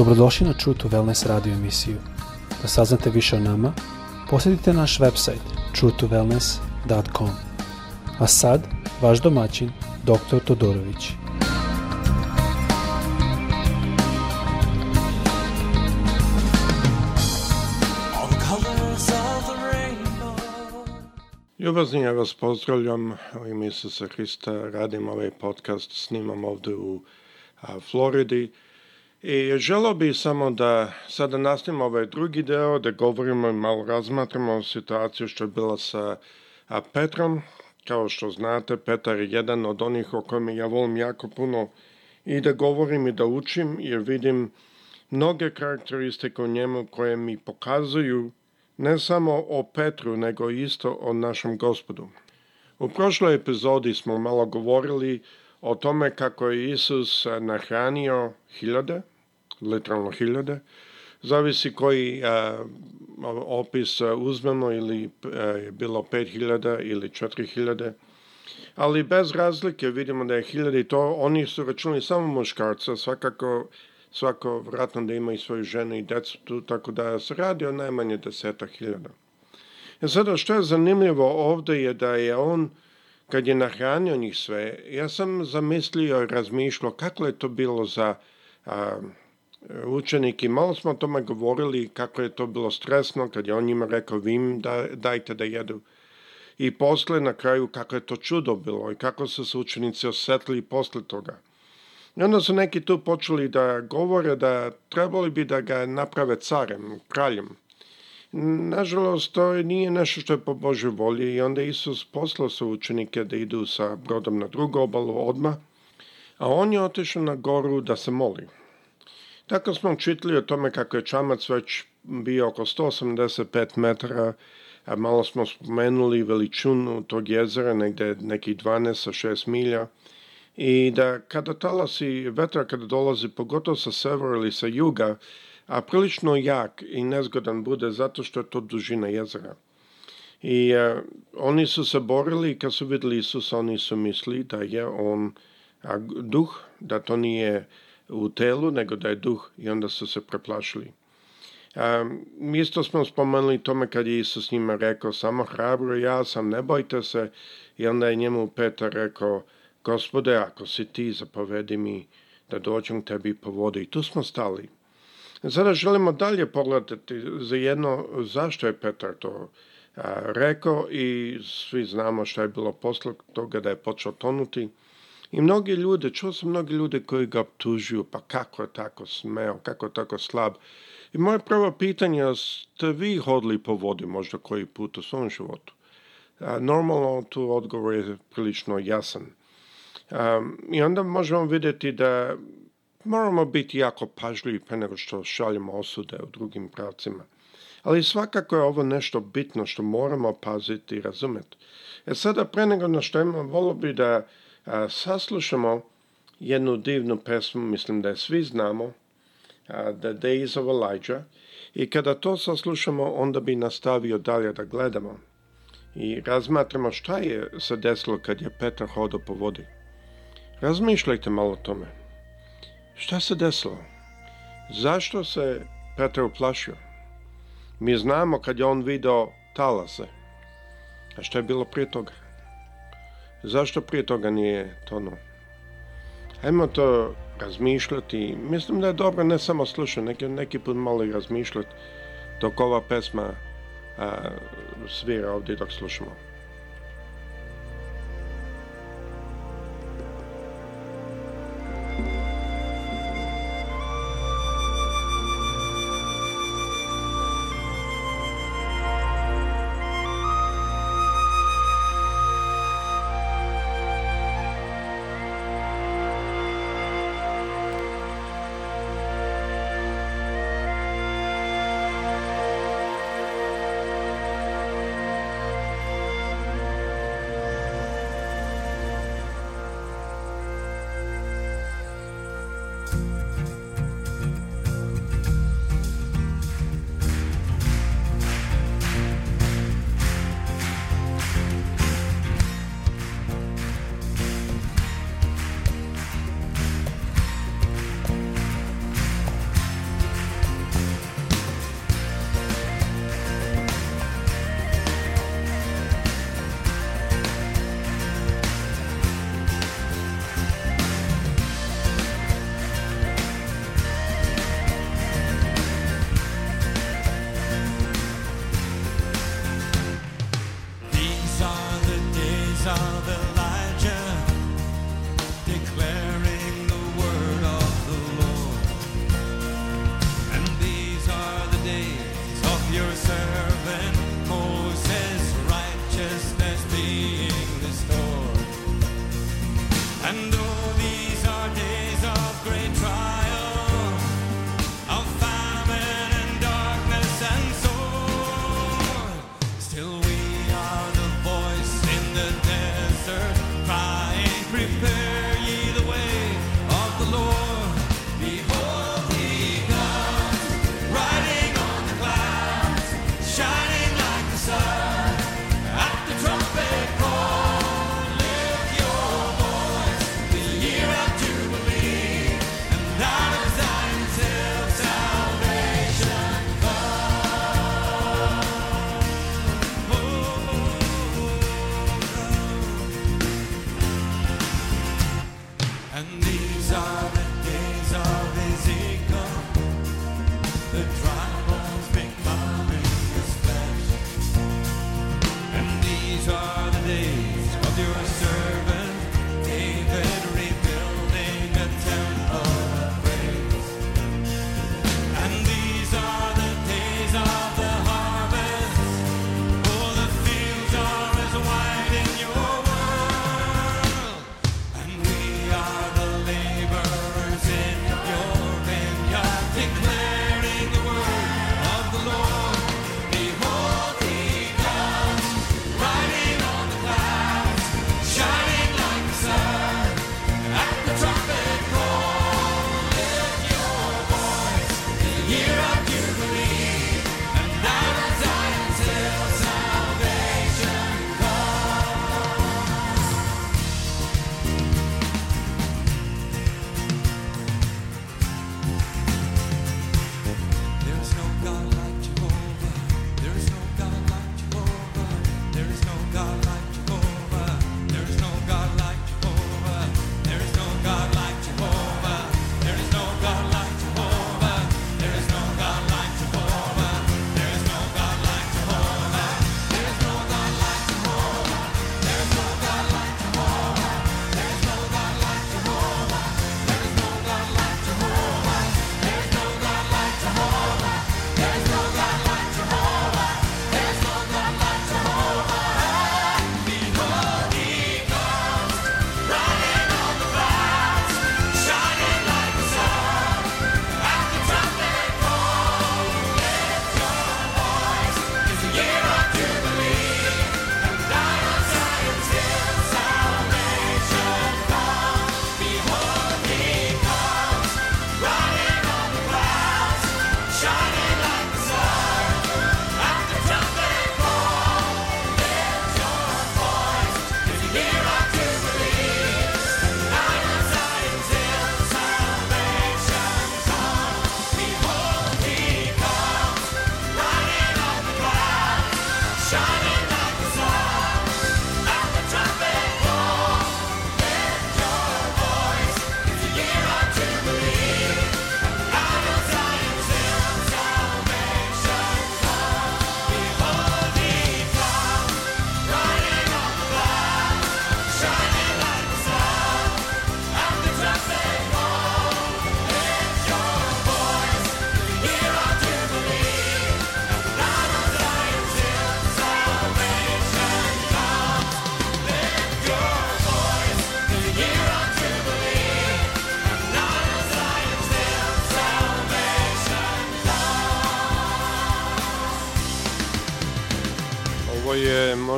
Dobrodošli na True to Wellness radio emisiju. Da saznate više o nama, posjetite naš website truetowellness.com. A sad, vaš domaćin, dr. Todorović. Ljubazni, ja vas pozdravljam u ime Isusa Hrista. Radim ovaj podcast, snimam ovde u Floridi. I želao bih samo da sada nastavimo ovaj drugi deo, da govorimo i malo razmatramo situaciju što je bila sa Petrom. Kao što znate, Petar je jedan od onih o kome ja volim jako puno i da govorim i da učim, jer vidim mnoge karakteristike u njemu koje mi pokazuju ne samo o Petru, nego isto o našem gospodu. U prošloj epizodi smo malo govorili o tome kako je Isus nahranio hiljade, literalno hiljade. Zavisi koji a, e, opis uzmemo ili a, e, je bilo 5000 ili 4000 ali bez razlike vidimo da je hiljade i to oni su računali samo muškarca, svakako svako vratno da ima i svoju ženu i decu tu, tako da se radi o najmanje deseta hiljada. E sada što je zanimljivo ovde je da je on, kad je nahranio njih sve, ja sam zamislio i razmišljao kako je to bilo za a, učenike. Malo smo o tome govorili kako je to bilo stresno kad je on njima rekao vi im da, dajte da jedu. I posle na kraju kako je to čudo bilo i kako su se učenici osetili posle toga. I onda su neki tu počeli da govore da trebali bi da ga naprave carem, kraljem. Nažalost, to nije nešto što je po Božoj volji i onda Isus poslao sa učenike da idu sa brodom na drugu obalu odma, a on je otišao na goru da se moli. Tako smo čitali o tome kako je čamac već bio oko 185 metara, a malo smo spomenuli veličinu tog jezera, negde nekih 12 sa 6 milja, i da kada talasi vetra kada dolazi pogotovo sa severa ili sa juga, a prilično jak i nezgodan bude zato što je to dužina jezera. I a, e, oni su se borili i kad su videli Isusa, oni su mislili da je on a, duh, da to nije u telu, nego da je duh i onda su se preplašili. Um, isto smo spomenuli tome kad je Isus njima rekao samo hrabro ja sam, ne bojte se i onda je njemu Petar rekao gospode ako si ti zapovedi mi da dođem tebi po vodi i tu smo stali. Sada želimo dalje pogledati za jedno zašto je Petar to a, rekao i svi znamo što je bilo posle toga da je počeo tonuti. I mnogi ljude, čuo sam mnogi ljude koji ga optužuju, pa kako je tako smeo, kako je tako slab. I moje prvo pitanje je, ste vi hodili po vodi možda koji put u svom životu? A, normalno tu odgovor je prilično jasan. Um, I onda možemo videti da moramo biti jako pažljivi pre nego što šaljemo osude u drugim pravcima. Ali svakako je ovo nešto bitno što moramo paziti i razumeti. E sada, pre nego na što imam, volio bi da a, saslušamo jednu divnu pesmu, mislim da je svi znamo, The Days of Elijah, i kada to saslušamo, onda bi nastavio dalje da gledamo i razmatramo šta je se desilo kad je Petar hodao po vodi. Razmišljajte malo o tome. Šta se desilo? Zašto se Petar uplašio? Mi znamo kad je on video talase. A šta je bilo prije toga? zašto prije toga nije tono? Ajmo to razmišljati. Mislim da je dobro ne samo slušati, neki, neki put malo i razmišljati dok ova pesma a, svira ovdje dok slušamo.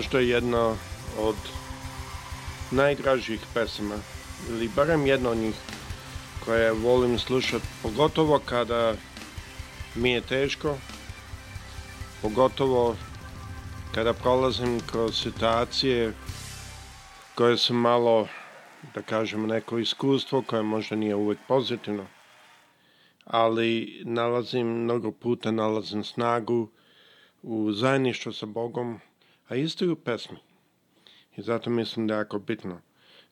možda jedna od najdražih pesama, ili barem jedna od njih koje volim slušati, pogotovo kada mi je teško, pogotovo kada prolazim kroz situacije koje su malo, da kažem, neko iskustvo koje možda nije uvek pozitivno, ali nalazim, mnogo puta nalazim snagu u zajedništvu sa Bogom, a isto i u pesmi. I zato mislim da je jako bitno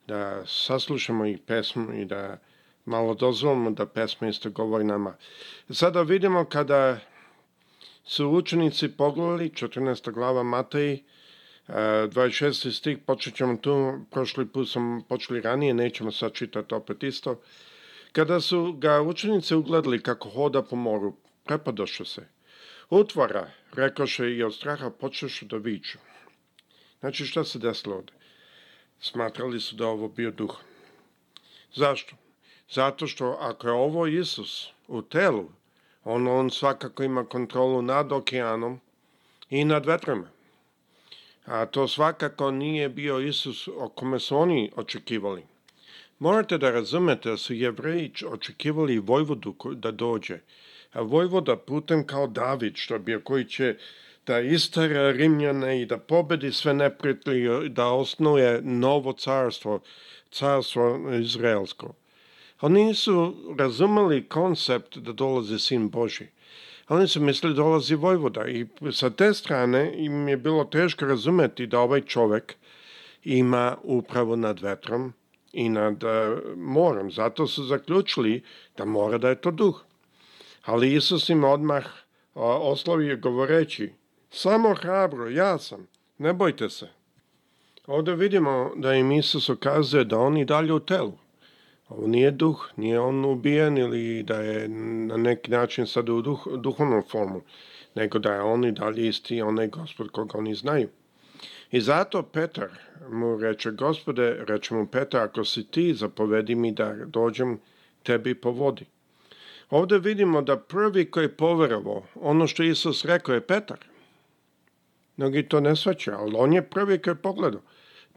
da saslušamo i pesmu i da malo dozvolimo da pesma isto govori nama. Sada vidimo kada su učenici pogledali, 14. glava Mateji, 26. stih, počet ćemo tu, prošli put sam počeli ranije, nećemo sad čitati opet isto. Kada su ga učenici ugledali kako hoda po moru, prepadoše se. Utvara, rekoše i od straha počešu da viču. Znači šta se desilo ovde? Smatrali su da ovo bio duh. Zašto? Zato što ako je ovo Isus u telu, on, on svakako ima kontrolu nad okeanom i nad vetrama. A to svakako nije bio Isus o kome su oni očekivali. Morate da razumete da su jevreji očekivali vojvodu da dođe, vojvoda putem kao David, što bi koji će da istara Rimljane i da pobedi sve neprijatelje, i da osnuje novo carstvo, carstvo izraelsko. Oni nisu razumeli koncept da dolazi sin Boži. Oni su mislili da dolazi Vojvoda i sa te strane im je bilo teško razumeti da ovaj čovek ima upravo nad vetrom i nad eh, morem. Zato su zaključili da mora da je to duh. Ali Isus im odmah oslavio govoreći, samo hrabro, ja sam, ne bojte se. Ovde vidimo da im Isus ukazuje da on i dalje u telu. Ovo nije duh, nije on ubijen ili da je na neki način sad u duh, duhovnom formu, nego da je on i dalje isti onaj gospod koga oni znaju. I zato Petar mu reče, gospode, reče mu Petar, ako si ti, zapovedi mi da dođem tebi po vodi. Ovde vidimo da prvi koji je poverovao ono što Isus rekao je Petar. Mnogi to ne svaćaju, ali on je prvi koji je pogledao.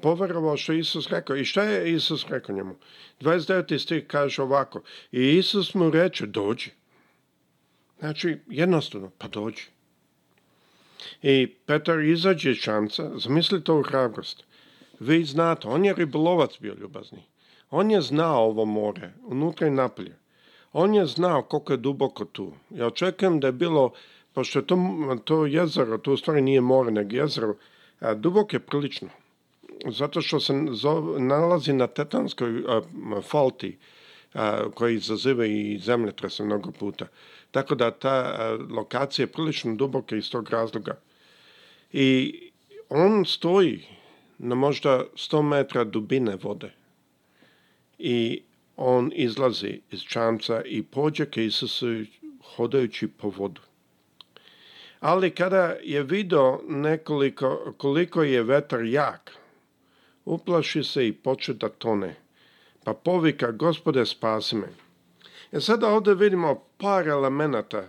Poverovao što Isus rekao. I šta je Isus rekao njemu? 29. stih kaže ovako. I Isus mu reče, dođi. Znači, jednostavno, pa dođi. I Petar izađe iz čamca, zamislite ovu hrabrost. Vi znate, on je ribolovac bio ljubazni. On je znao ovo more, unutra i napolje. On je znao koliko je duboko tu. Ja očekujem da je bilo, pošto je to, to jezero, to u stvari nije more, nego jezero, a, dubok je prilično. Zato što se zove, nalazi na tetanskoj a, falti, a, koji izaziva i zemljotrese mnogo puta. Tako da ta a, lokacija je prilično duboka iz tog razloga. I on stoji na možda 100 metra dubine vode. I on izlazi iz čamca i pođe ka Isusu hodajući po vodu. Ali kada je video nekoliko, koliko je vetar jak, uplaši se i poče da tone, pa povika, gospode, spasi me. E sada ovde vidimo par elemenata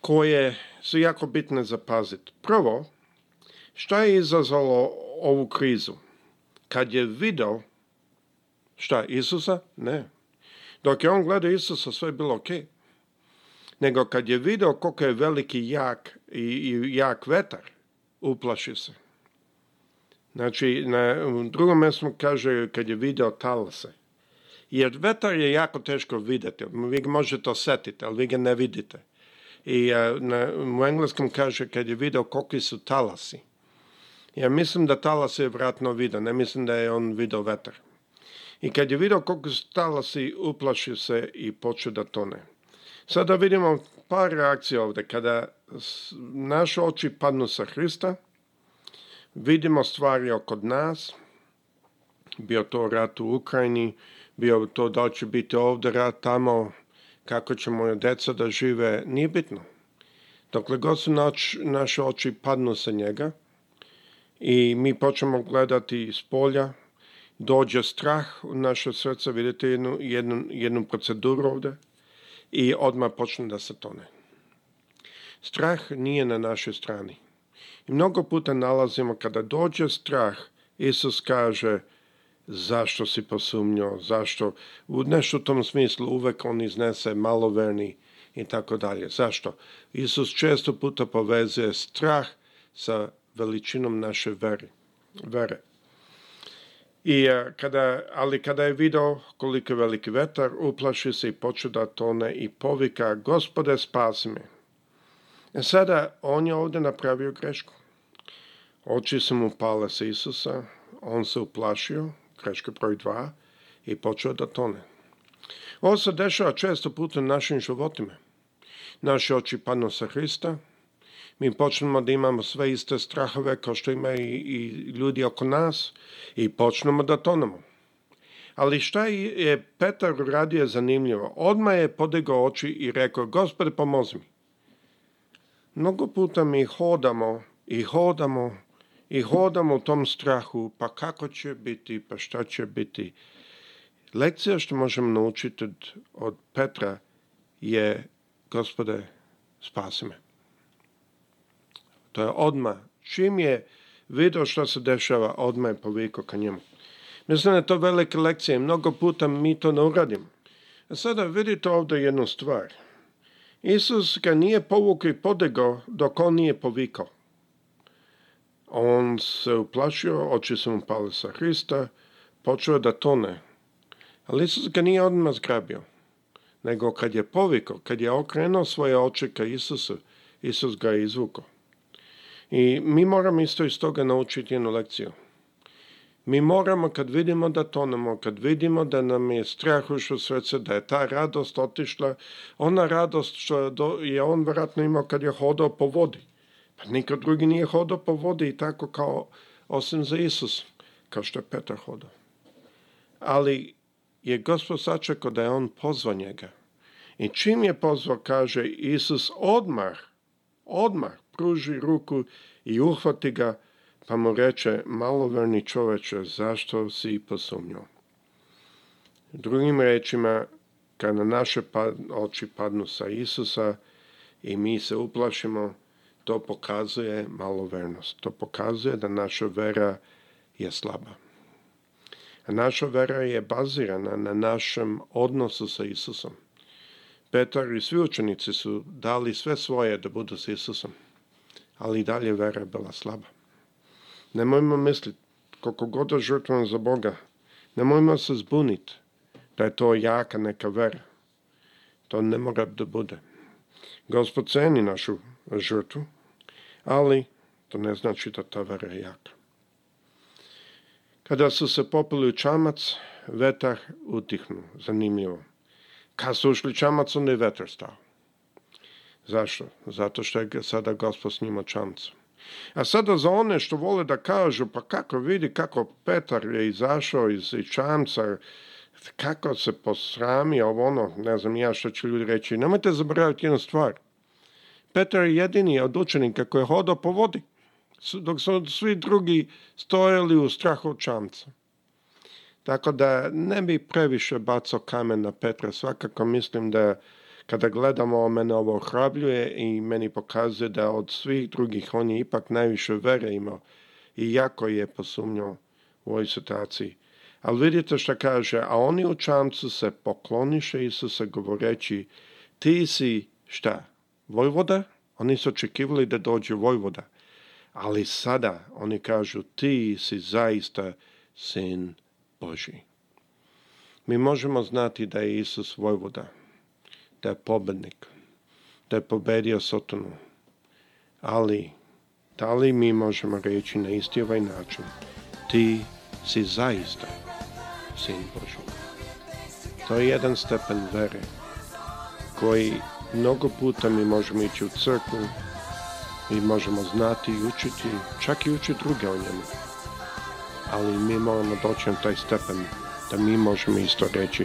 koje su jako bitne zapaziti. Prvo, šta je izazvalo ovu krizu? Kad je video Šta, Isusa? Ne. Dok je on gledao Isusa, sve je bilo okej. Okay nego kad je video koliko je veliki jak i, i jak vetar, uplaši se. Znači, na u drugom mjestu kaže kad je video talase. Jer vetar je jako teško vidjeti. Vi ga možete osetiti, ali vi ga ne vidite. I e, na, u engleskom kaže kad je video koliki su talasi. Ja mislim da talas je vratno vidio, ne mislim da je on video vetar. I kad je video koliko su talasi, uplašio se i počeo da tone. Sada da vidimo par reakcija ovde. Kada naše oči padnu sa Hrista, vidimo stvari oko nas, bio to rat u Ukrajini, bio to da će biti ovde rat tamo, kako će moje deca da žive, nije bitno. Dokle god su nač, naše oči padnu sa njega i mi počnemo gledati iz polja, dođe strah u naše srca, vidite jednu, jednu, jednu proceduru ovde i odmah počne da se tone. Strah nije na našoj strani. I mnogo puta nalazimo kada dođe strah, Isus kaže zašto si posumnjao, zašto, u nešto tom smislu uvek on iznese maloverni i tako dalje. Zašto? Isus često puta povezuje strah sa veličinom naše vere. vere. I e, kada, ali kada je video koliko je veliki vetar, uplaši se i počeo da tone i povika, gospode spasi me. E sada, on je ovde napravio grešku. Oči su mu pale sa Isusa, on se uplašio, greška broj 2, i počeo da tone. Ovo se dešava često puta našim životima. Naše oči padnu sa Hrista, mi počnemo da imamo sve iste strahove kao što imaju i, i ljudi oko nas i počnemo da tonemo. Ali šta je Petar uradio je zanimljivo. Odma je podigao oči i rekao, gospode pomozi mi. Mnogo puta mi hodamo i hodamo i hodamo u tom strahu, pa kako će biti, pa šta će biti. Lekcija što možemo naučiti od Petra je, gospode, spasi me. To je odma. Čim je video što se dešava, odma je povikao ka njemu. Mislim da je to velike lekcije. Mnogo puta mi to ne uradimo. A sada vidite ovde jednu stvar. Isus ga nije povukao i podegao dok on nije povikao. On se uplašio, oči su mu pale sa Hrista, počeo da tone. Ali Isus ga nije odmah zgrabio. Nego kad je povikao, kad je okrenuo svoje oči ka Isusu, Isus ga je izvukao. I mi moramo isto iz toga naučiti jednu lekciju. Mi moramo kad vidimo da tonemo, kad vidimo da nam je strah ušao srce, da je ta radost otišla, ona radost što je on vjerojatno imao kad je hodao po vodi. Pa niko drugi nije hodao po vodi i tako kao, osim za Isus, kao što je Petar hodao. Ali je gospod sačekao da je on pozvao njega. I čim je pozvao, kaže Isus, odmah, odmah, pruži ruku i uhvati ga, pa mu reče, maloverni čoveče, zašto si posumnjao? Drugim rečima, kada naše pad, oči padnu sa Isusa i mi se uplašimo, to pokazuje malovernost. To pokazuje da naša vera je slaba. A naša vera je bazirana na našem odnosu sa Isusom. Petar i svi učenici su dali sve svoje da budu sa Isusom ali i dalje vera je bila slaba. Nemojmo misliti, koliko god da žrtvam za Boga, nemojmo se zbuniti da je to jaka neka vera. To ne mora da bude. Gospod ceni našu žrtvu, ali to ne znači da ta vera je jaka. Kada su se popili u čamac, vetar utihnu, zanimljivo. Kad su ušli čamac, onda je vetar stao. Zašto? Zato što je sada gospod s njima čamcom. A sada za one što vole da kažu, pa kako vidi kako Petar je izašao iz čamca, kako se posrami ovo ono, ne znam ja što će ljudi reći. Nemojte zaboraviti jednu stvar. Petar je jedini od učenika koji je hodao po vodi, dok su svi drugi stojali u strahu od čamca. Tako da ne bi previše bacao kamen na Petra, svakako mislim da Kada gledamo, mene ovo ohrabruje i meni pokazuje da od svih drugih on je ipak najviše vere imao i jako je posumnjao u ovoj situaciji. Ali vidite što kaže, a oni u čamcu se pokloniše Isusa govoreći, ti si šta, vojvoda? Oni su očekivali da dođe vojvoda. Ali sada oni kažu, ti si zaista sin Boži. Mi možemo znati da je Isus vojvoda, da je pobednik, da je pobedio Sotonu. Ali, da li mi možemo reći na isti ovaj način? Ti si zaista sin Boži. To je jedan stepen vere koji mnogo puta mi možemo ići u crkvu i možemo znati i učiti, čak i učiti druge o njemu. Ali mi moramo doći na taj stepen da mi možemo isto reći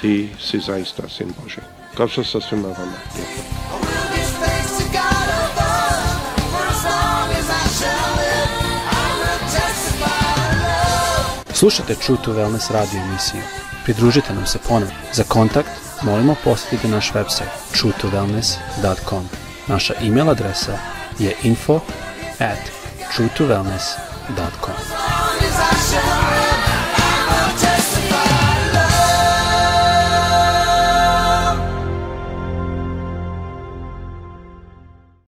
ti si zaista sin Boži. Kapša sa svima vama. Slušate True to Wellness radio emisiju. Pridružite nam se ponovno. Za kontakt molimo posjetite naš website truetowellness.com. Naša e-mail adresa je info at truetowellness.com.